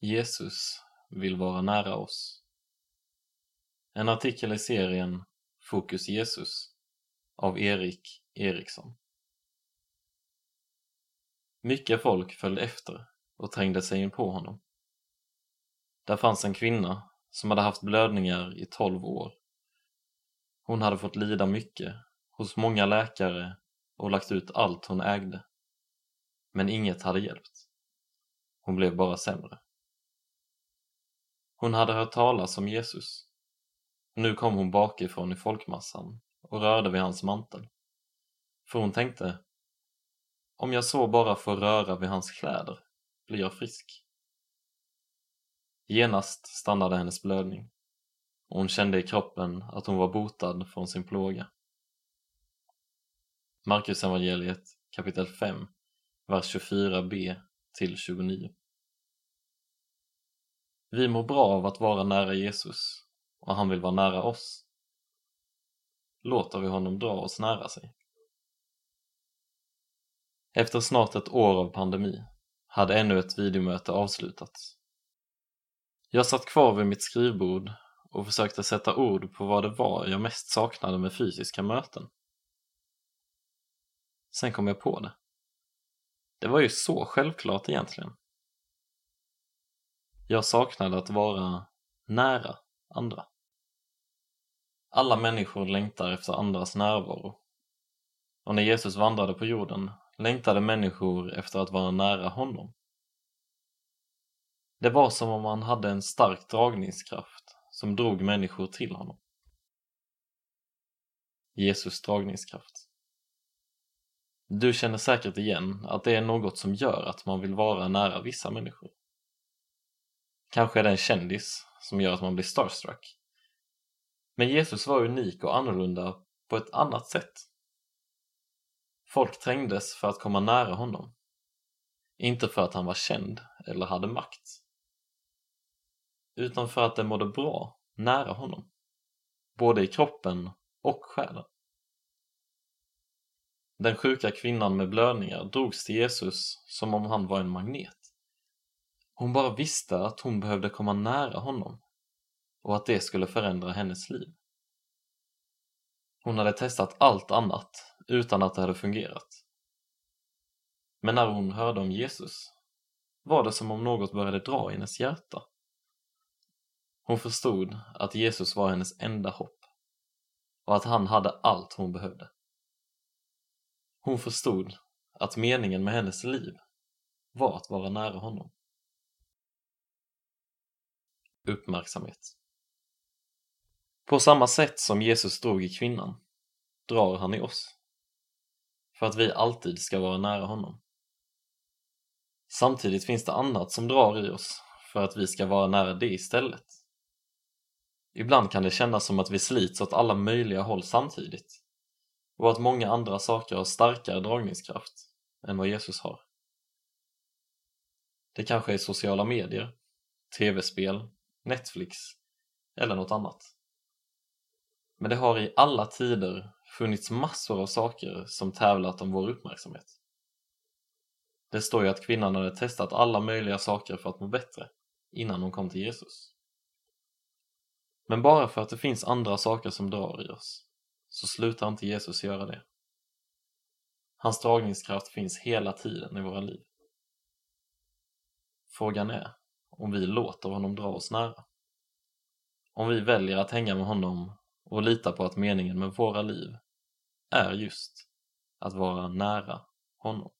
Jesus vill vara nära oss. En artikel i serien Fokus Jesus av Erik Eriksson. Mycket folk följde efter och trängde sig in på honom. Där fanns en kvinna som hade haft blödningar i tolv år. Hon hade fått lida mycket hos många läkare och lagt ut allt hon ägde. Men inget hade hjälpt. Hon blev bara sämre. Hon hade hört talas om Jesus. Nu kom hon bakifrån i folkmassan och rörde vid hans mantel. För hon tänkte, om jag så bara får röra vid hans kläder blir jag frisk. Genast stannade hennes blödning och hon kände i kroppen att hon var botad från sin plåga. Markus evangeliet kapitel 5, vers 24b till 29. Vi mår bra av att vara nära Jesus och han vill vara nära oss. Låter vi honom dra oss nära sig. Efter snart ett år av pandemi hade ännu ett videomöte avslutats. Jag satt kvar vid mitt skrivbord och försökte sätta ord på vad det var jag mest saknade med fysiska möten. Sen kom jag på det. Det var ju så självklart egentligen. Jag saknade att vara nära andra. Alla människor längtar efter andras närvaro. Och när Jesus vandrade på jorden längtade människor efter att vara nära honom. Det var som om han hade en stark dragningskraft som drog människor till honom. Jesus dragningskraft. Du känner säkert igen att det är något som gör att man vill vara nära vissa människor. Kanske är det en kändis som gör att man blir starstruck. Men Jesus var unik och annorlunda på ett annat sätt. Folk trängdes för att komma nära honom. Inte för att han var känd eller hade makt. Utan för att de mådde bra nära honom. Både i kroppen och själen. Den sjuka kvinnan med blödningar drogs till Jesus som om han var en magnet. Hon bara visste att hon behövde komma nära honom och att det skulle förändra hennes liv. Hon hade testat allt annat utan att det hade fungerat. Men när hon hörde om Jesus var det som om något började dra i hennes hjärta. Hon förstod att Jesus var hennes enda hopp och att han hade allt hon behövde. Hon förstod att meningen med hennes liv var att vara nära honom. Uppmärksamhet På samma sätt som Jesus drog i kvinnan drar han i oss för att vi alltid ska vara nära honom. Samtidigt finns det annat som drar i oss för att vi ska vara nära det istället. Ibland kan det kännas som att vi slits åt alla möjliga håll samtidigt och att många andra saker har starkare dragningskraft än vad Jesus har. Det kanske är sociala medier, tv-spel, Netflix eller något annat. Men det har i alla tider funnits massor av saker som tävlat om vår uppmärksamhet. Det står ju att kvinnan hade testat alla möjliga saker för att må bättre innan hon kom till Jesus. Men bara för att det finns andra saker som drar i oss så slutar inte Jesus göra det. Hans dragningskraft finns hela tiden i våra liv. Frågan är om vi låter honom dra oss nära. Om vi väljer att hänga med honom och lita på att meningen med våra liv är just att vara nära honom.